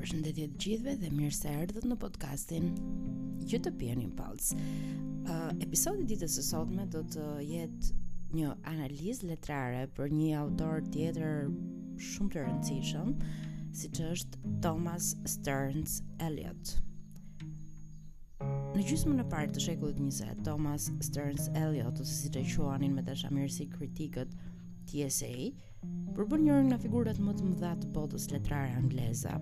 Përshëndetje të gjithëve dhe mirë se erdhët në podcastin Utopian Impulse. Uh, episodi ditës së sotme do të jetë një analizë letrare për një autor tjetër shumë të rëndësishëm, siç është Thomas Stearns Eliot. Në gjysmën e parë të shekullit të 20, Thomas Stearns Eliot, ose siç e quanin me dashamirësi kritikët TSA, përbën njërën nga figurat më të mëdha të botës letrare angleze.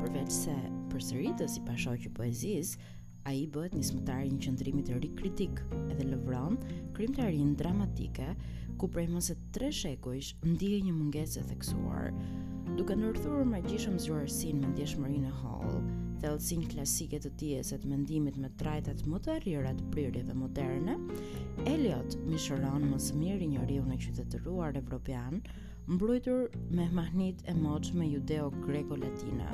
Përveçse përtëritës i pashoq i poezisë, ai bëhet nismëtar i një qëndrimit të ri kritik edhe lëvron krijimtarinë dramatike ku prej më se tre shekujsh ndihej një mungesë e theksuar, duke ndërthurur magjishëm zgjuarsinë me ndjeshmërinë e hollë, thellësinë klasike të dijes e të mendimit me trajtat më të arrira të prirjeve moderne, Eliot mishëron më së miri njeriun e qytetëruar evropian, mbrujtur me majanë e moçme judeo-greko-latine.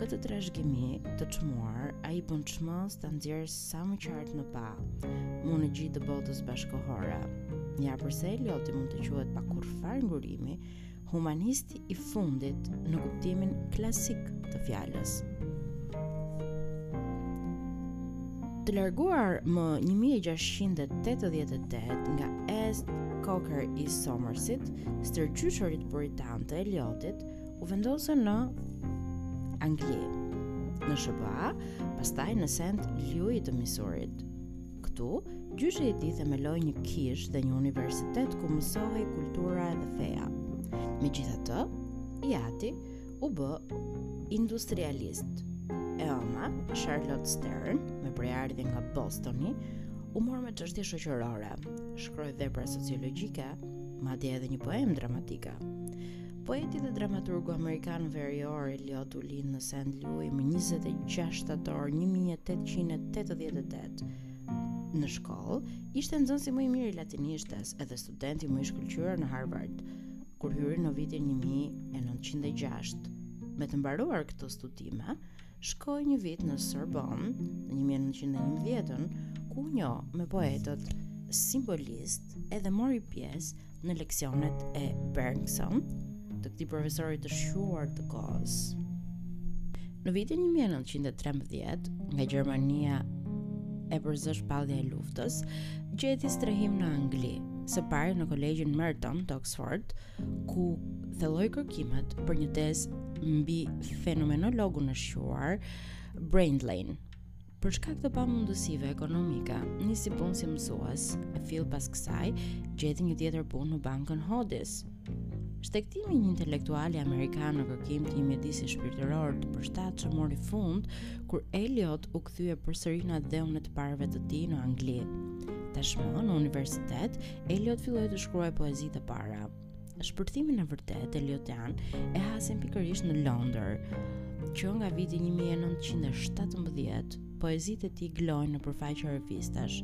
Këtë trashgimi të çmuar, ai bën çmos ta nxjerrë Sa më qartë në pah, mu në gji të botës bashkohore. Ja përse Elioti mund të quhet pa kurrfarë ngurimi, humanisti i fundit në kuptimin klasik të fjalës. Të larguar më 1688 nga East Coker i Somersetit, stërgjyshërit puritanë të Eliotit, U vendosën në Angli, në SHBA, pastaj në St. Louis të Misurit. Këtu, gjyshi i tij themeloi një kishë dhe një universitet ku mësohej kultura dhe feja. Megjithatë, i ati u bë industrialist. E ëma, Charlotte Stearns, me prejardhje nga Bostoni, u mor me çështje shoqërore, shkroi vepra sociologjike, madje edhe një poemë dramatike. Poeti dhe dramaturgu amerikanoverior Eliot u lind në St. Louis më 26 shtator 1888. Në shkollë, ishte nxënësi më i mirë i latinishtes edhe studenti më i shkëlqyer në Harvard, kur hyri në vitin 1906. Me të mbaruar këto studime, Shkoi një vit në Sorbonne në 1911-ën, ku u njoh me poetët simbolistë edhe mori pjesë në leksionet e Bergson, të këtij profesori të shquar të kohës. Në vitin 1913, nga Gjermania e përzë shpallja e luftës, gjeti strehim në Angli, së pari në kolegjin Merton të Oxford, ku thelloi kërkimet për një tezë mbi fenomenologun e shquar Bradley. Për shkak të pamundësive ekonomike, nisi punë si mësues. E fill pas kësaj, gjeti një tjetër punë në bankën Hodis. Shtektimi i një intelektuali amerikan në kërkim të një mjedisi shpirtëror të përshtatshëm mori fund kur Eliot u kthye përsëri në atdheun e të parëve të tij në Angli. Tashmë në universitet, Eliot filloi të shkruajë poezitë e para. Shpërthimin e vërtetë eliotian e hasin pikërisht në Londër. Që nga viti 1917, poezitë e tij gëlojnë nëpër faqe revistash.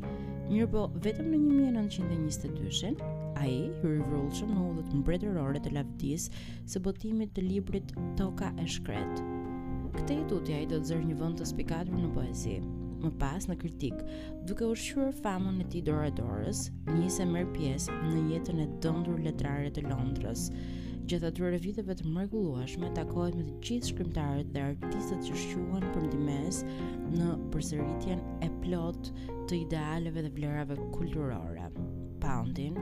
Mirëpo, vetëm në 1922-shin, ai hyri vrullshëm në udhët mbretërore të lavdisë së botimit të librit Toka e Shkretë. Këtej e tutje ai do të zërë një vend të spikatur në poezi. Më pas në kritikë, Duke ushqyer famën e tij dora-dorës, nis e merr pjesë në jetën e dëndur letrare të Londrës. Gjatë atyre viteve të mrekullueshme takohet me të gjithë shkrimtarët dhe artistët që shquhen për ndihmesë në përtëritjen e plotë të idealeve dhe vlerave kulturore. Poundin,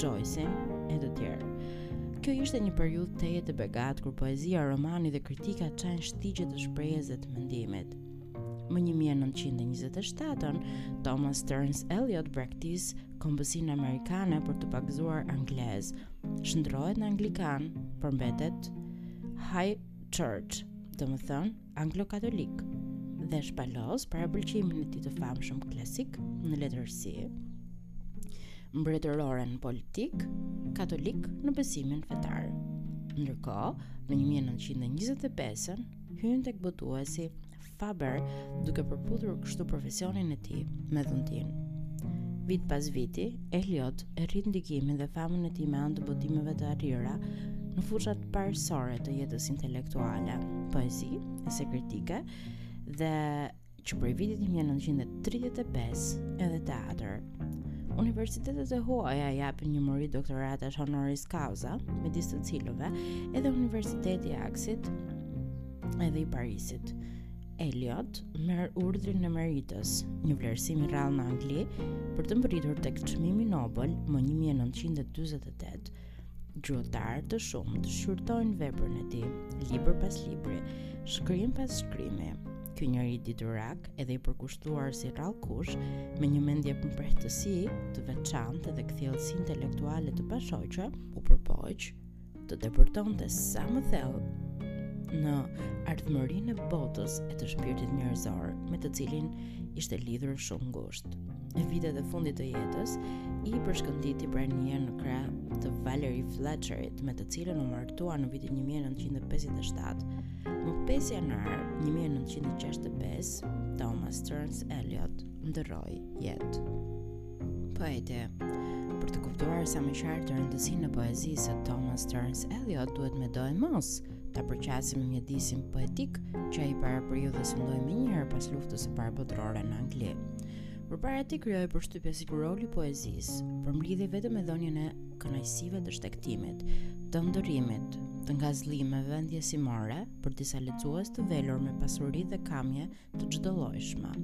Joycein e të tjerë. Kjo ishte një periudhë tejet e begatë kur poezia, romani dhe kritika çajnë shtigje të shprehjes e të mendimit. Më 1927-ën, Thomas Stearns Eliot braktis kombësinë amerikane për t'u pagëzuar anglez. Shndërrohet në anglikan, por mbetet High Church, domethënë, anglo-katolik, dhe shpalos parapëlqimin e tij të famshëm klasik në letërsi, mbretëror në politikë, katolik në besimin fetar. Ndërkohë, në 1925-ën, hyn tek botuesi Faber duke përputhur kështu profesionin e tij me dhuntinë. Vit pas viti, Eliot e rrit ndikimin dhe famën e tij me anë të botimeve të arrira në fushat parësore të jetës intelektuale, poezi, ese kritike dhe që prej vitit 1935 edhe teatër. Universitetet e huaja i japin një mori doktoratash honoris causa, midis të cilëve, edhe Universiteti i Aksit, edhe i Parisit. Eliot merr urdhrin e meritës, një vlerësim i rrallë në Angli për të mbërritur tek çmimi Nobel më 1948. Gjuhëtarë të shumtë shqyrtojnë veprën e tij, libër pas libri, shkrim pas shkrimi. Ky njeri diturak, edhe i përkushtuar si rrallkush, me një mendjemprehtësi të veçantë dhe kthjellësi intelektuale të pashoqe, u përpoq të depërtonte sa më thellë në ardhmërinë e botës e të shpirtit njerëzor, me të cilin ishte lidhur shumë ngushtë. në vitet e fundit të jetës, i përshkënditi prania në krah të Valerie Fletcherit, me të cilën u martua në vitin 1957. Më 5 janar 1965, Thomas Stearns Eliot ndërroi jetë. Poete Për të kuptuar sa më qartë rëndësinë e poezisë së Thomas Stearns Eliot, duhet medoemos ta përqasim me mjedisin poetik që ai parapriu dhe sundoi menjëherë pas luftës së parë botërore në Angli. Përpara tij krijohej përshtypja se roli poezisë, përmblidhej vetëm me dhënien e kënaqësive të shtegtimit, të ëndërrimit, të ngazllimeve ndjesimore për disa lexues të velur me pasuri dhe kamje të çdollojshme.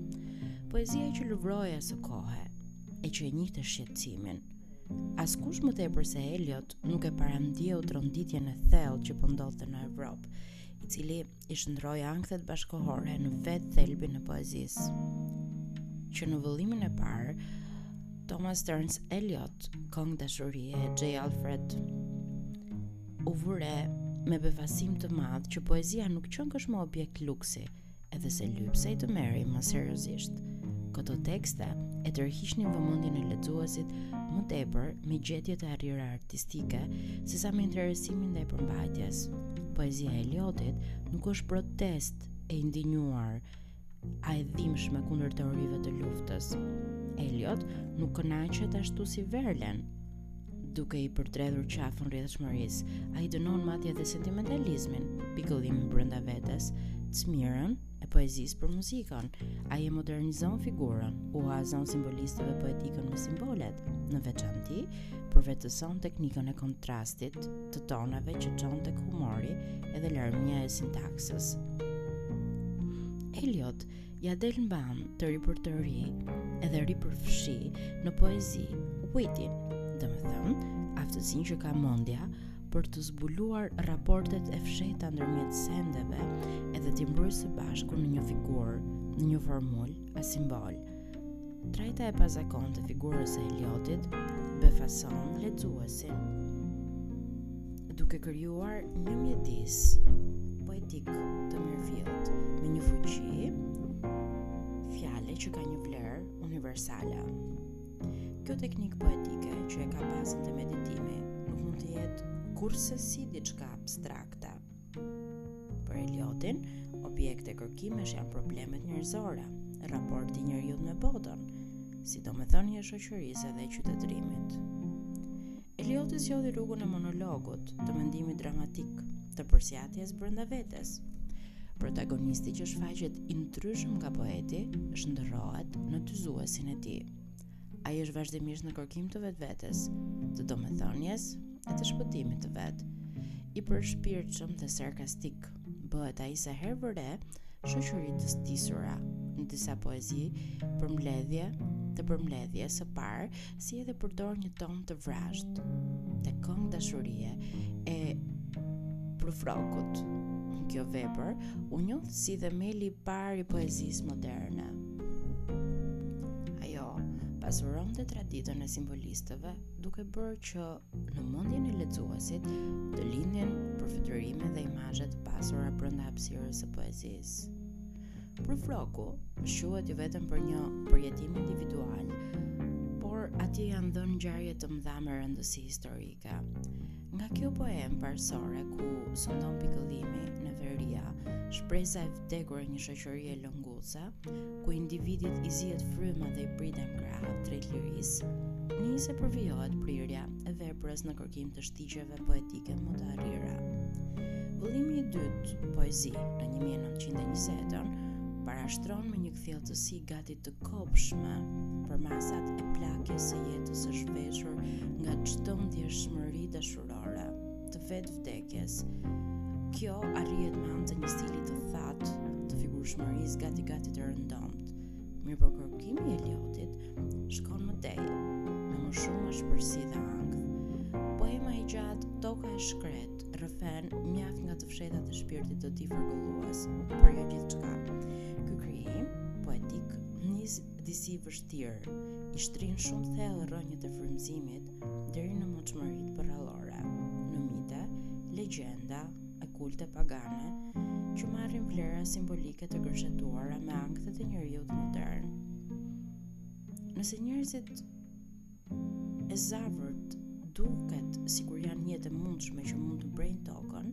Poezia që lëvrohej asokohe, as që e njihte shqetësimin. Askush më tepër se Eliot nuk e parandjeu tronditjen e thellë që po ndodhte në Evropë, i cili i shndërroi ankthet bashkëkohore në vetë thelbin e poezisë. Që në vëllimin e parë, Thomas Stearns Eliot, këngë dashurie e J. Alfred, u vu re me befasim të madh që poezia nuk qenkësh më objekt luksi, edhe se lypsej të merrej më seriozisht. Këto tekste e tërhiqnin vëmendjen e lexuesit më tepër me gjetjet e arrira artistike, sesa me interesimin ndaj përmbajtjes. Poezia e Eliotit nuk është protestë e indinjuar, a e dhimbshme kundër teorive të luftës. Eliot nuk kënaqet ashtu si Verlen, duke i përdredhur qafën rrjedhshmërisë, ai dënon madje edhe sentimentalizmin, pikëllimin brenda vetes, cmirën e poezisë për muzikën. Ai e modernizon figurën, u huazon simbolistëve poetikën me simbolet. Në veçanti, përvetëson teknikën e kontrastit të tonave që çon tek humori edhe larmia e sintaksës. Eliot ia del mbanë të ripërtërijë edhe ripërfshijë në poezi, witin, domethënë, aftësinë që ka mendja, për të zbuluar raportet e fshehta ndërmjet sendeve edhe t'i mbrujë së bashku në një figurë, në një formulë a simbol. Trajta e pazakontë e figurës së Eliotit befason lexuesin duke krijuar një mjedis poetik të mirëfilltë me një fuqi fjale që ka një vlerë universale. Kjo teknikë poetike që e ka bazën te meditimi, nuk mund të jetë kurrsesi diçka abstrakte. Për Eliotin, objekte kërkimesh janë problemet njerëzore, raporti i njeriut me botën, si domethënie e shoqërisë dhe qytetrimit. Elioti zgjodhi rrugën e monologut, të mendimit dramatik, të përsjatjes brenda vetes. Protagonisti që shfaqet i ndryshëm nga poeti, shndërrohet në dyzuesin e tij. Ai është vazhdimisht në kërkim të vetvetes, të domethënies e të shpëtimit të vet. I përshpirtshëm dhe sarkastik, bëhet ai sa herë vëre shoqëri të stisura në disa poezi përmbledhje të përmbledhjes së parë si edhe përdor një ton të vrazhdë te Këngë dashurie e Prufrokut kjo vepër u njoh si themeli i parë i poezisë moderne ajo pasuronte traditën e simbolistëve duke bërë që në mendjen e lexuesit të lindin përfytyrime dhe imazhe të pasura brenda hapësirës e poezisë Prufroku shquhet jo vetëm për një përjetim individual, por atje janë dhënë ngjarje të mëdha me rëndësi historike. Nga kjo poemë parësore ku sundon pikëllimi, neveria, shpresa e vdekur e një shoqërie lënguese, ku individit i zihet fryma dhe i priten krahët drejt lirisë, nis e përvijohet prirja e veprës në kërkim të shtigjeve poetike më të arrira. Vëllimi i dytë, poezi, në 1920-ën, parashtron me një kthjelltësi gati të kobshme përmasat e plakjes së jetës së zhveshur nga çdo ndjeshmëri dashurore të vetë vdekjes. Kjo arrihet me anë të një stili të thatë, të figurshmërisë gati-gati të rëndomtë. Mirëpo kërkimi i Eliotit, shkon më tej, me më shumë ashpërsi dhe ankth. Poema e gjatë, Toka e shkretë, rrëfen, mjaft nga të fshehtat e shpirtit të tij fërgëllues, por jo gjithçka. Ky krijim, poetik, nis disi vështirë, i shtrin shumë thellë rrënjët e frymëzimit, deri në moçmëritë përrallore, në mite, legjenda, e kulte pagane që marrin vlera simbolike të gërshetuara me ankthet e njeriut modern. Nëse njerëzit e zgavërt duket sikur janë jeta e mundshme që mund të brejnë tokën,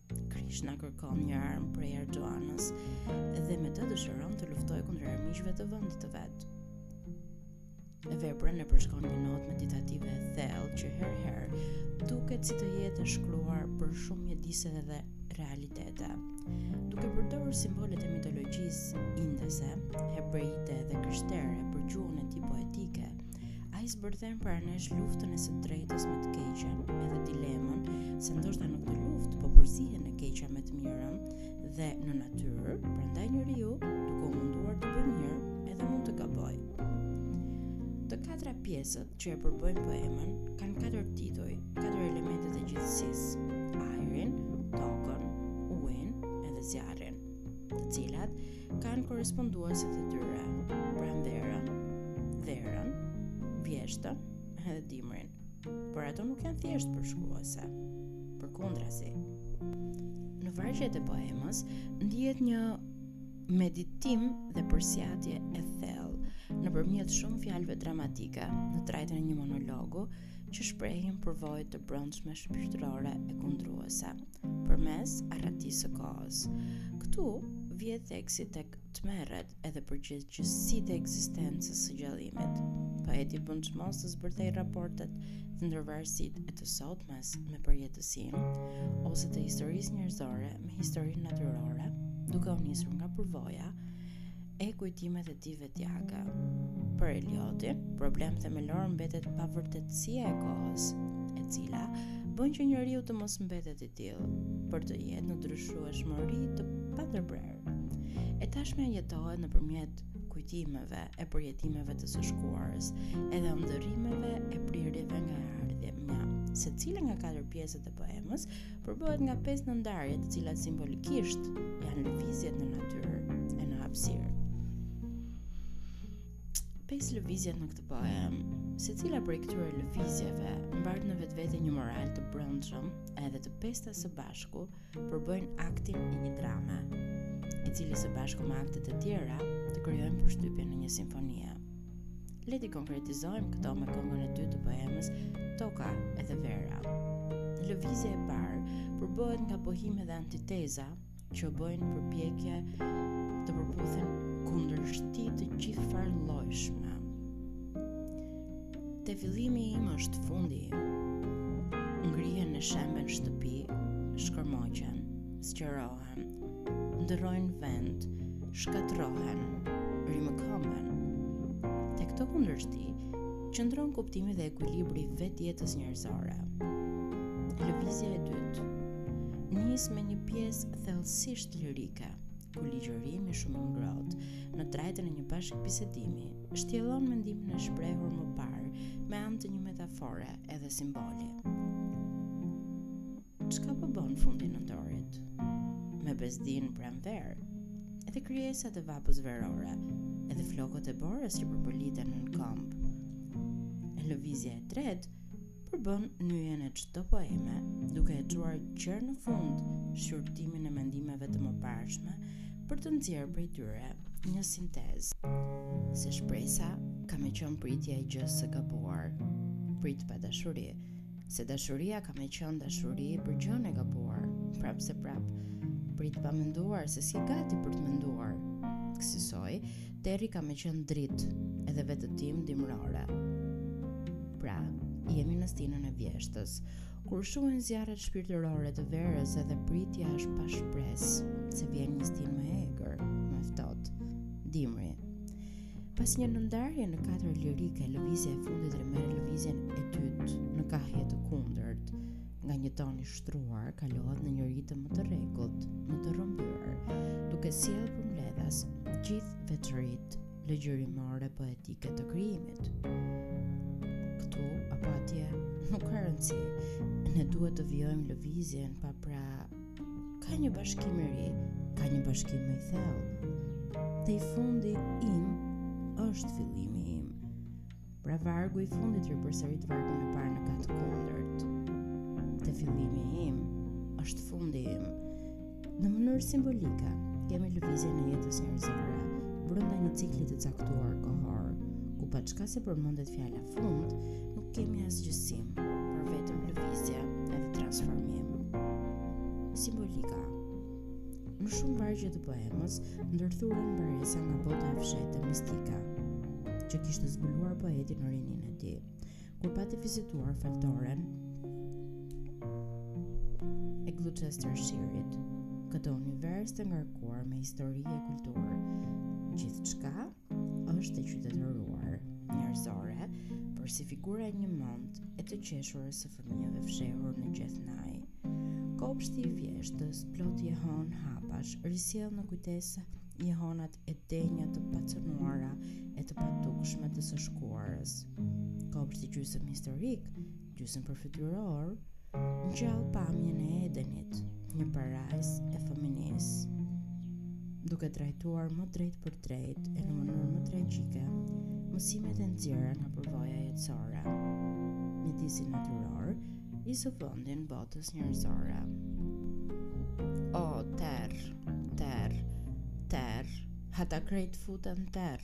Krishna kërkon një armë prej Arjuanës dhe me të dëshiron të luftojë kundër armiqve të vendit të vet. Veprën e përshkon një notë meditative e thellë që herë herë duket si të jetë e shkruar për shumë mjedise dhe realitete. Duke përdorur simbolet e mitologjisë indese, hebreite dhe krishtere për gjuhën e tij poetike, Ai zbërthen para nesh luftën e së drejtës me të keqen, edhe dilemën se ndoshta në këtë luftë po përzihen e keqja me të mirën dhe në natyrë, prandaj njeriu duke u munduar të bëjë mirë, edhe mund të gabojë. Të katra pjesët që e përbëjnë poemën kanë katër tituj, katër elementet e gjithësisë: ajrin, tokën, ujin edhe zjarrin. të cilat kanë korresponduesit e tyre pranverën, verën, vjeshtën dhe dimrin. Por ato nuk janë thjesht përshkruese. Përkundrazi, në vargjet e poemës ndihet një meditim dhe përsjatje e thellë nëpërmjet shumë fjalëve dramatike në trajtën e një monologu që shprehin përvojë të brendshme shpirtërore e kundruese. përmes arratisë së kohës. Këtu vihet theksi tek tmerret edhe përgjegjësitë e ekzistencës së gjallimit. Poeti bën çmos të zbërthejë raportet dhe ndërvarësitë e së sotmes me përjetësinë, ose të historisë njerëzore me historinë natyrore, duke u nisur nga përvoja e kujtimet e tij Vetjake. Për Eliotin, problem themelor mbetet pavërtetësia e kohës, e cila bën që njeriu të mos mbetet i tillë por të jetë në ndryshueshmëri të pandërprerë. E tashmja jetohet nëpërmjet kujtimeve e përjetimeve të së shkuarës, edhe ëndërrimeve e prirjeve nga e ardhmja. Secila nga katër pjesët e poemës përbëhet nga pesë nënndarje të cilat simbolikisht janë lëvizjet në natyrë e në hapësirë. Pesë lëvizjet në këtë poemë, secila prej këtyre lëvizjeve mbart në vetvete një moral të brendshëm, edhe të pesta së bashku përbëjnë aktin e një drame, i cili së bashku me aktet e tjera të krijojnë përshtypjen e një simfonie. Le t'i konkretizojmë këto me këngën e dytë të poemës Toka edhe vera. Lëvizja e parë përbëhet nga pohime dhe antiteza që bëjnë përpjekje të përputhen kundërshti të gjithfarëllojshme. Te fillimi im është fundi im. Ngrihen e shemben shtëpi, shkërmoqen, zgjerohen. ndërrojnë vend, shkatërrohen, rimëkëmben. Te këto kundërshti, qëndron kuptimi dhe ekuilibri i vetë jetës njerëzore. Lëvizja e dytë, nis me një pjesë thellësisht lirike, ku ligjërimi shumë i ngrohtë, në trajtën e një bashkëbisedimi, shtjellon mendimin e shprehur më parë, me anë të një metafore edhe simboli. Çka po bën fundi i nëntorit? Me bezdin pranverë, edhe krijesat e vapës verore, edhe flokët e borës që përpëliten nën këmbë. E lëvizja e tretë përbën nyjen e çdo poeme, duke e çuar gjer në fund shqyrtimin e mendimeve të mëparshme për të nxjerrë prej tyre një sintezë. Se shpresa ka me qënë pritja e gjësë së gabuar, prit pa dashuri, Se dashuria ka me qënë dashuri për gjënë e gabuar, prapëseprapë, prit pa menduar se s'je gati për të menduar. Kësisoj, terri ka me qënë dritë edhe vetëtim dimërore. Pra, jemi në stinën e vjeshtës, kur shuhen zjarret shpirtërore të verës edhe pritja është pa shpresë, se vjen një stinë më e egër, më e ftohtë, dimri. Pas një nëndarjeje në katër lirike, lëvizja e fundit rimerr lëvizjen e dytë në kahje të kundërt. Nga një ton i shtruar, kalohet në një ritëm më të rregullt, më të rrëmbyer, duke sjellë përmbledhtas gjithë veçoritë ligjërimore poetike të krijimit. Këtu, apo atje, nuk ka rëndësi, ne duhet të vijojmë lëvizjen pa pra Kah një bashkim i ri, kah një bashkim më i thellë. Te fundi im është fillimi im. Pra vargu i fundit ripërsërit vargun e parë në kah të kundërt. Te fillimi im është fundi im. Në mënyrë simbolike, kemi lëvizjen e jetës njerëzore brenda një cikli të caktuar kohor, ku paçka se përmendet fjala fund, Nuk kemi asgjësim, por vetëm lëvizje edhe transformim. Simbolika Në shumë vargje të poemës, ndërthuren mbresa nga bota e fshehtë mistike, që kishte zbuluar poeti në rininë e tij. Kur pati vizituar faltoren e Gloucestershire-it, në këtë univers të ngarkuar me histori e kulturë, gjithçka është e qytetëruar njerëzore, porsi figura e njëmendtë e të qeshurës së fëmijëve fshehur në gjethnajë. Kopshti i vjeshtës, plot jehonë hapash, risjell në kujtesë jehonat e denja të pacenuara e të padukshme të së shkuarës. Kopshti gjysmë historik, Gjysmë përfytyruar, ngjall pamjen e Edenit, një parajsë e fëminisë, duke trajtuar më drejtpërdrejt e në mënyrë më tragjike, mësimet e nxjerra nga përvoja jetësore, mjedisi natyror ia zë vendin botës njërzore. O, terr, terr, terr, ata krejt futen n'terr,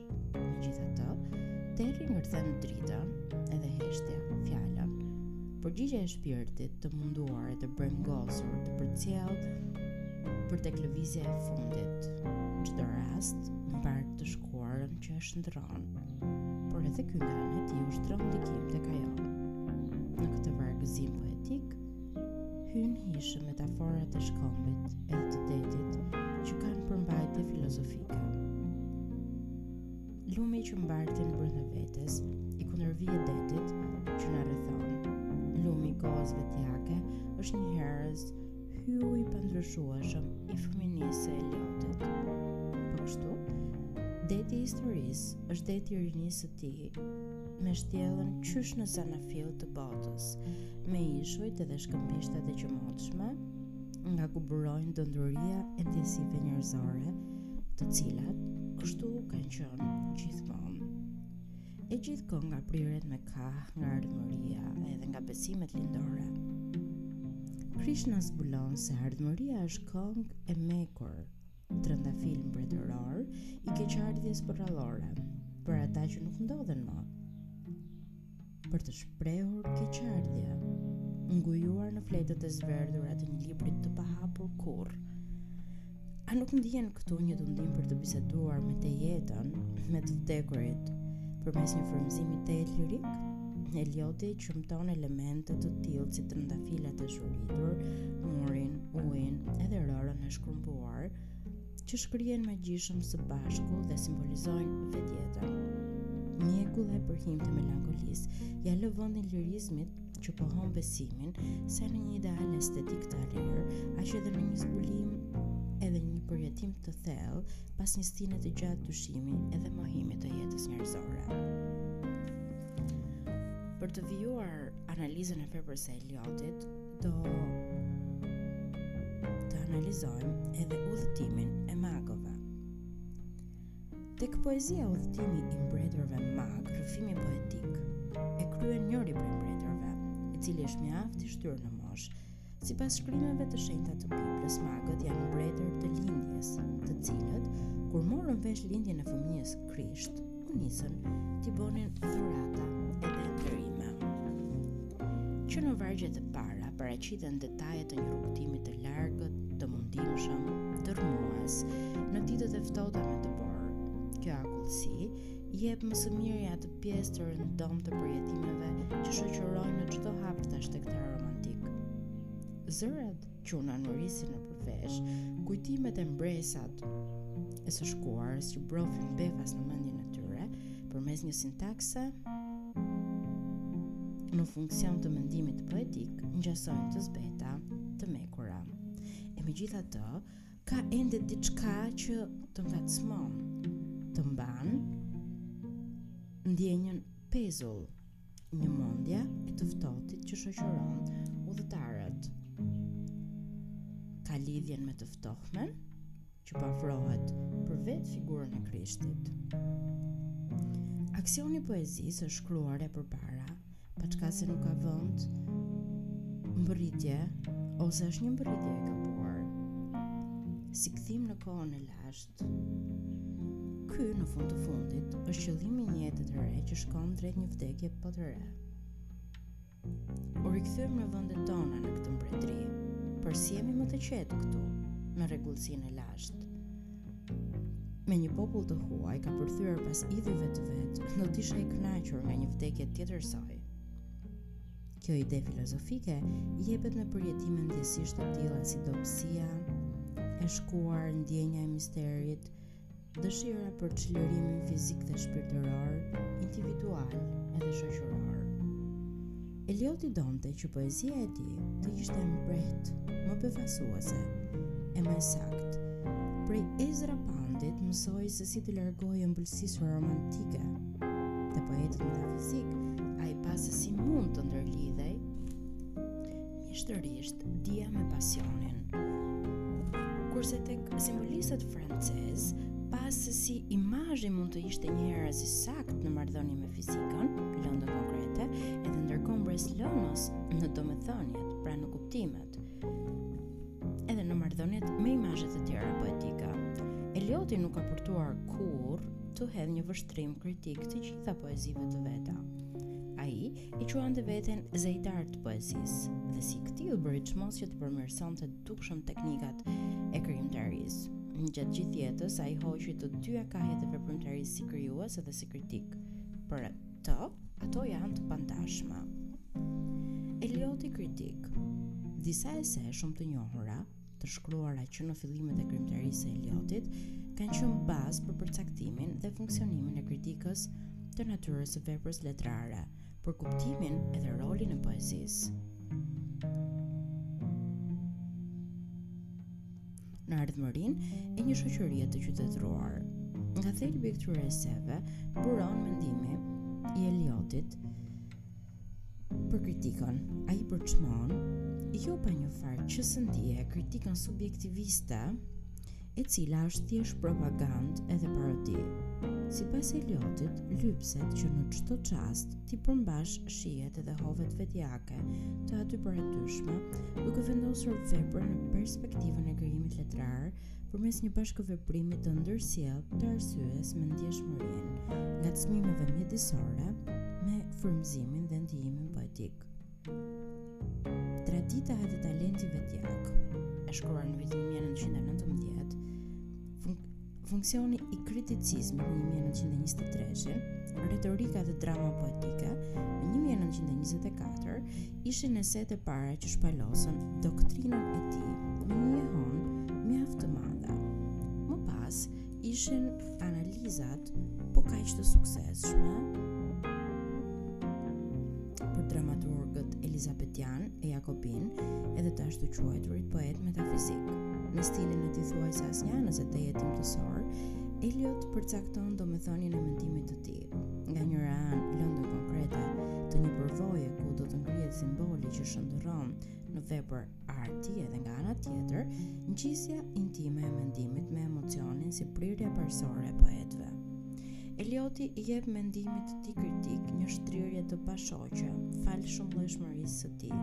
Megjithatë, terri ngërthen dritën edhe heshtja fjalën. Përgjigja e shpirtit të munduar e të brengosur të përcjell për tek lëvizja e fundit. Çdo rast mbart të shkuarën që e shndërron. Por edhe ky nga ana e tij ushtron ndikim tek ajo. Në këtë vargëzim poetik, hyjnë hijshëm metaforat e shkëmbit edhe të detit që kanë përmbajtje filozofike. Lumi që mbartim brenda vetes, i kundërvihet detit që na rrethon. Lumi i kohës vetjake është njëherësh hyu i pandryshueshëm i fëminisë së Eliotit. Po kështu, deti i historisë është deti i rinisë së tij, me shtjellën qysh në zanafillë të botës, me ishujt edhe shkëmbishtet e qëmotshme, nga ku burojnë denduria e ndjesive njerëzore, të cilat kështu kanë qenë gjithmonë. E gjithë kënga priret me kah nga ardhmëria edhe nga besimet lindore. Krishna zbulon se ardhmëria është këngë e mekur, trëndafil mbretëror i keqardhjes përrallore për ata që nuk ndodhen më për të shprehur keqardhje ngujuar në fletët e zverdhura të një libri të pahapur kurrë. A nuk ndjen këtu një tundim për të biseduar me të jetën, me të vdekurit, përmes një frymëzimi tejet lirik? Elioti qëmton elemente të tillë si trëndafilat e zhuritur, murin, ujin, edhe rërën e shkrumbuar, që shkrihen magjishëm së bashku dhe simbolizojnë vetë jetën. Mjegulla e përhimtë e melankolisë ia lë vendin lirizmit që pohon besimin sa në një ideal estetik të arrirë, aq edhe në një zbulim edhe një përjetim të thellë pas një stine të gjatë dyshimi edhe mohimit të jetës njerëzore. Për të vijuar analizën e veprës së Eliotit, do të analizojmë edhe udhëtimin e magëve. Tek poezia udhëtimi i mbretërve magë, rrëfimi poetik, e kryen njëri prej mbretërve, i cili është mjaft i shtyrë në moshë, Sipas shkrimeve të shenjta të Biblës, magët janë mbretër të lindjes, të cilët kur morën vesh lindjen e fëmijës Krisht, u nisën t'i bënin dhurata edhe nderime. Që në vargjet e para paraqiten detaje të një rrugëtimi të largët, të mundimshëm, dërrmues, në ditët e ftohta me dëborë. Kjo akullsi Jep më së miri atë pjesë të rëndom të përjetimeve që shoqërojnë në çdo hap ata shtegtarë romantikë. Zërat që u nanurisin nëpër vesh, kujtimet e mbresat e së shkuarës që brofin befas në mendjen e tyre, përmes një sintakse, në funksion të mendimit poetik, ngjasojnë të zbeta të mekura. E megjithatë, Ka ende diçka që të ngacmon, të mban ndjenjën pezull, përmendja e të ftohtit që shoqëron udhëtarët ka lidhje me të ftohmën që po afrohet për vetë figurën e Krishtit. Aksioni i poezisë është shkuarje përpara Paçka se nuk ka vendmbërritje ose është një mbërritje e kaluar si kthim në kohën e lashtë. Ky në fund të fundit është qëllimi i një jete të re që shkon drejt një vdekjeje po të re. U rikthyem në vendet tona në këtë mbretëri por s'jemi më të qetë këtu në rregullsinë e lashtë me një popull të huaj kapërthyer pas idhujve të vet, do të isha i kënaqur nga një vdekje tjetërsoj. Kjo ide filozofike jepet me përjetime ndjesish të tilla si dobësia, e shkuara, ndjenja e misterit, dëshira për çlirimin fizik dhe shpirtëror, individual edhe shoqëror. Elioti donte që poezia e tij të ishte e mprehtë, më befasuese, e më e saktë. Prej Ezra Paundit mësoi se si të largojë ëmbëlsirat romantike. Te poetët metafizik, ai pa se si mund të ndërlidhej mjeshtërisht dija me pasionin. Kurse tek simbolistët francezë pa se si imazhi mund të ishte njëherazi i saktë në marrëdhënie me fizikën, lëndën konkrete, edhe ndërkohë mbresëlënës në domethëniet, pra në kuptimet, edhe në marrëdhëniet me imazhe të tjera poetika. Elioti nuk ka përtuar kurrë të hedhë një vështrim kritik të gjitha poezive të veta. Ai e quante veten zejtar të poezisë dhe si i këtillë bëri çmos që të përmirësonte dukshëm teknikat e krijimtarisë. Gjatë gjithë jetës ai hoqi të dyja kahjet e veprimtarisë si krijues dhe si kritik. Për të, ato janë të pandashme. Elioti kritik. Disa ese shumë të njohura të shkruara që në fillimet e krijimtarisë së Eliotit kanë qenë bazë për përcaktimin dhe funksionimin e kritikës të natyrës së veprës letrare, për kuptimin edhe rolin e poezisë në ardhmërinë e një shoqërie të qytetëruar. Nga thelbi i këtyre eseve buron mendimi i Eliotit për kritikën. Ai përçmon, jo pa njëfarë qesëndie kritikën subjektiviste, e cila është thjesht propagandë edhe parodi. Sipas Eliotit, lypset që në çdo çast t'i përmbash shijet edhe hovet vetjake të atypëratyshme, duke vendosur veprën në perspektivën e krijimit letrar, përmes një bashkëveprimi të ndërsjellë të arsyes me ndjeshmërinë, ngacmimeve mjedisore me frymëzimin dhe ndijimin poetik. Tradita edhe talenti vetjak, e shkruar në vitin 1919, funksioni i kriticizmit në 1923, retorika dhe drama poetike në 1924 ishin esetë e para që shpalosën doktrinën e tij me një jehonë mjaft të madhe. Më pas ishin analizat po kaq të suksesshme për dramaturgët elizabetianë e jakobinë edhe të ashtuquajturit poetë metafizikë. Me stilin e tij thuajse asnjanës e tejet imtësor, Eliot përcakton domethënien e mendimit të tij. Nga njëra anë lëndën konkrete të një përvoje ku do të ngrihet simboli që shndërron në vepër arti edhe nga ana tjetër, ngjisja intime e mendimit me emocionin si prirja parësore e poetëve. Elioti i jep mendimit të tij kritik një shtrirje të pashoqe, falë shumëllojshmërisë së tij.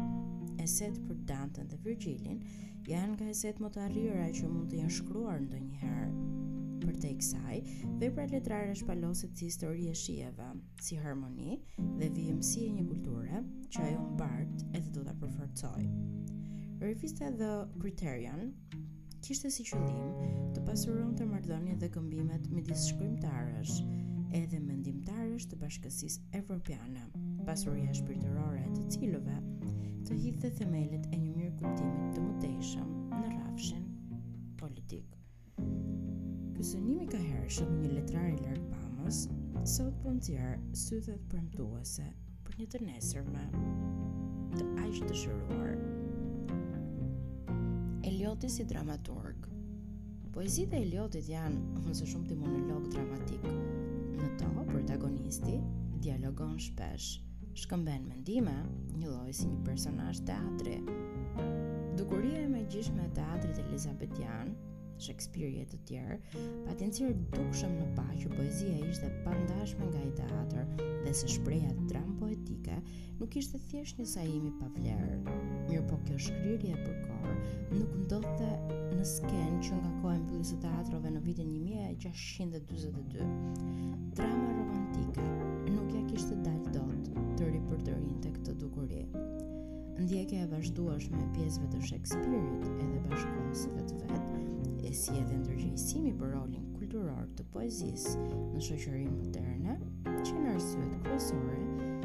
Esetë për Danten dhe Virgjilin janë nga esetë më të arrira që mund të jenë shkruar ndonjëherë. Përtej kësaj, vepra letrare shpaloset si histori e shijeve, si harmoni dhe vijimësi e një kulture që ajo mbart edhe do ta përforcojë. Revista The Criterion kishte si qëllim të pasuronte marrëdhëniet dhe këmbimet midis shkrimtarësh edhe mendimtarësh të bashkësisë evropiane. pasuria shpirtërore e së cilës të hidhte themelet e një mirëkuptimi të mëtejshëm në rrafshin politik. Ky synim i kahershëm i një letrari largpamës, sot po nxjerr sythet premtuese për një të nesërme aq të dëshiruar. Elioti si dramaturg, Poezitë e Eliotit janë më së shumti monolog dramatik. Në to, protagonisti dialogon shpesh, shkëmben mendime, njëlloj si një personazh teatri. Dukuria e magjishme e teatrit elizabetian, Shakespeare e të tjerë, pat nxjerrë dukshëm në pah që poezia ishte e pandashme nga ai teatër dhe se shprehja dramë poetike Nuk ishte thjesht një sajim i pavlerë. Mirëpo kjo shkrirje e përkorë nuk ndodhte në skenë që nga koha e mbylljes së teatrove në vitin 1642. Drama romantike nuk ia kishte dalë dot të ripërtërinte këtë dukuri. Ndjekja e vazhdueshme e pjesëve të Shakespeare-it edhe bashkëkohësve të vet, e si edhe ndërgjegjësimi për rolin kulturor të poezisë në shoqërinë moderne, Qenë arsyet kryesore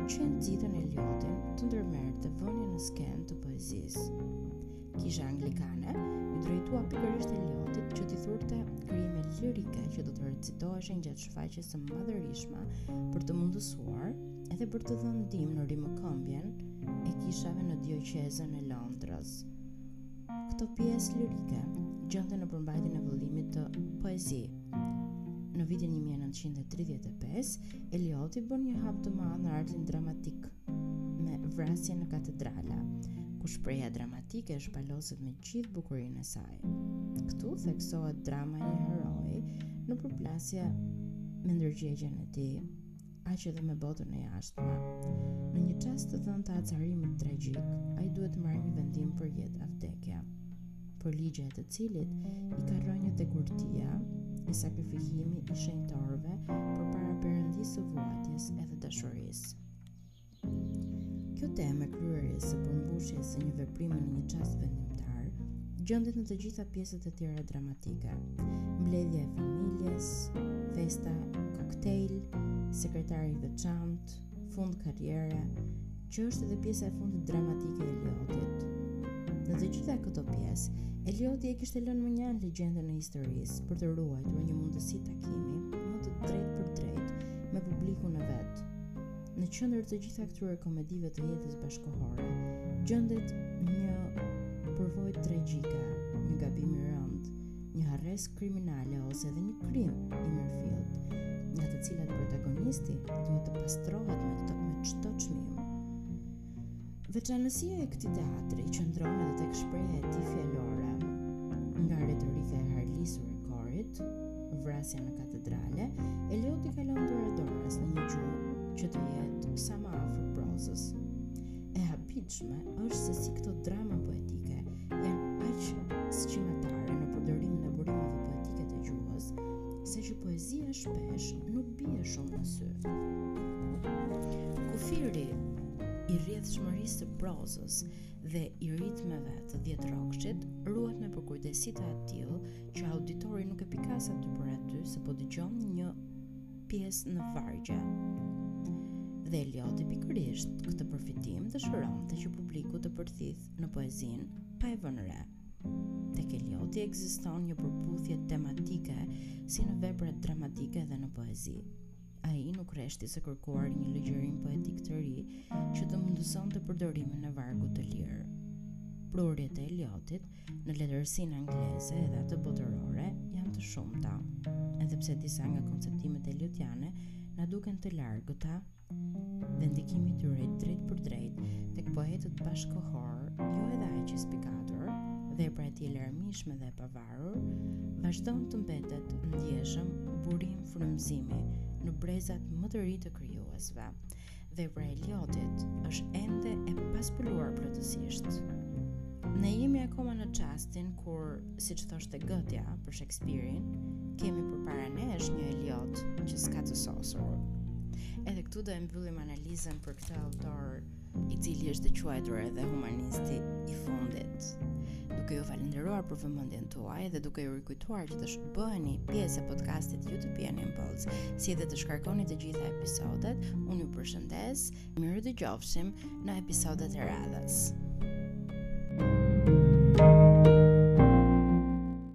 që nxitën Eliotin të ndërmerrte vënien në skenë të poezisë. Kisha anglikane iu drejtua pikërisht Eliotit që t'i thurte krijime lirike që do të recitoheshin gjatë shfaqjes së madhërishme për të mundësuar edhe për të dhënë ndihmë në rimëkëmbjen e kishave në dioqezën e Londrës. Këto pjesë lirike gjenden në përmbajtjen e vëllimit Poezi. Në vitin 1935, Elioti bën një hap të madh në artin dramatik me Vrasje në katedrale, ku shprehja dramatike shpaloset me gjithë bukurinë e saj. Këtu theksohet drama e një heroi në përplasje me ndërgjegjen e tij aq edhe me botën e jashtme. Në një çast të dhënë të acarimit tragjik, ai duhet të marrë një vendim për jetë a vdekje, përligjja e të cilit i ka rrënjët te urtia e sakrifikimi i shenjtorëve përpara perëndisë së vuajtjes edhe dashurisë. Kjo temë e kryerjes së përmbushjes së një veprimi në një çast vendimtar gjendet në të gjitha pjesët e tjera dramatike. Mbledhja e familjes, festa koktejl, sekretari i veçantë, fund karriere, që është edhe pjesa e fundit dramatike e Eliotit. Në të gjitha këto pjesë, Elioti e kishte lënë mënjanë legjendën e historisë për të ruajtur një mundësi takimi më të drejtpërdrejtë me publikun e vet, Në qendër të gjitha këtyre komedive të jetës bashkëkohore gjendet një përvojë tragjike, një gabim i rëndë, një harresë kriminale ose edhe një krim i mirëfilltë, nga të cilat protagonisti duhet të pastrohet me të me çdo çmim. Veçanësia e këtij teatri qëndron edhe tek shprehja e tij fjalore, nga retorika e harlisur e korit, vrasja në katedrale, Elioti kalon dora-dorës në një gjuhë që të jetë sa më afër prozës. E habitshme është se si këto drama poetike janë aq sqimatare në përdorimin e burimeve poetike të gjuhës, saqë poezia shpesh nuk bie shumë në sy. Kufiri i rrjedhshmërisë së prozës dhe i ritmeve të dhjetërrokëshit ruhet me përkujdesje të atillë që auditori nuk e pikas aty për aty se po dëgjon një pjesë në vargje. Dhe Elioti pikërisht këtë përfitim dëshironte që publiku të përthithte poezinë pa e vënë re. Tek Elioti ekziston një përputhje tematike si në veprat dramatike dhe në poezi. Ai nuk rreshti së kërkuari një ligjërim poetik të ri që të mundësonte përdorimin e vargut të lirë. Prurjet e Eliotit në letërsinë angleze dhe atë botërore janë të shumta, edhe pse disa nga konceptimet eliotiane na duken të largëta dhe ndikimi i drejtpërdrejtë tek poetët bashkëkohorë, jo edhe aq i spikatur, vepra e tij e larmishme dhe e pavarur, vazhdon të mbetet ndjeshëm burim frymëzimi në brezat më të rinj të krijuesve. Vepra e Eliotit është ende e pazbuluar plotësisht. Ne jemi akoma në çastin kur siç thoshte Gëtja për Shakespeare-in, kemi përpara nesh një Eliot që s'ka të sosur. Edhe këtu do e mbyllim analizën për këtë autor i cili është quajtur edhe humanisti i fundit. Duke ju falenderuar për vëmendjen tuaj dhe duke ju rikujtuar që të bëheni pjesë e podcastit Utopian Impulse, si edhe të shkarkoni të gjitha episodet, unë ju përshëndes Mirudëgjofshim në episodet e radhës.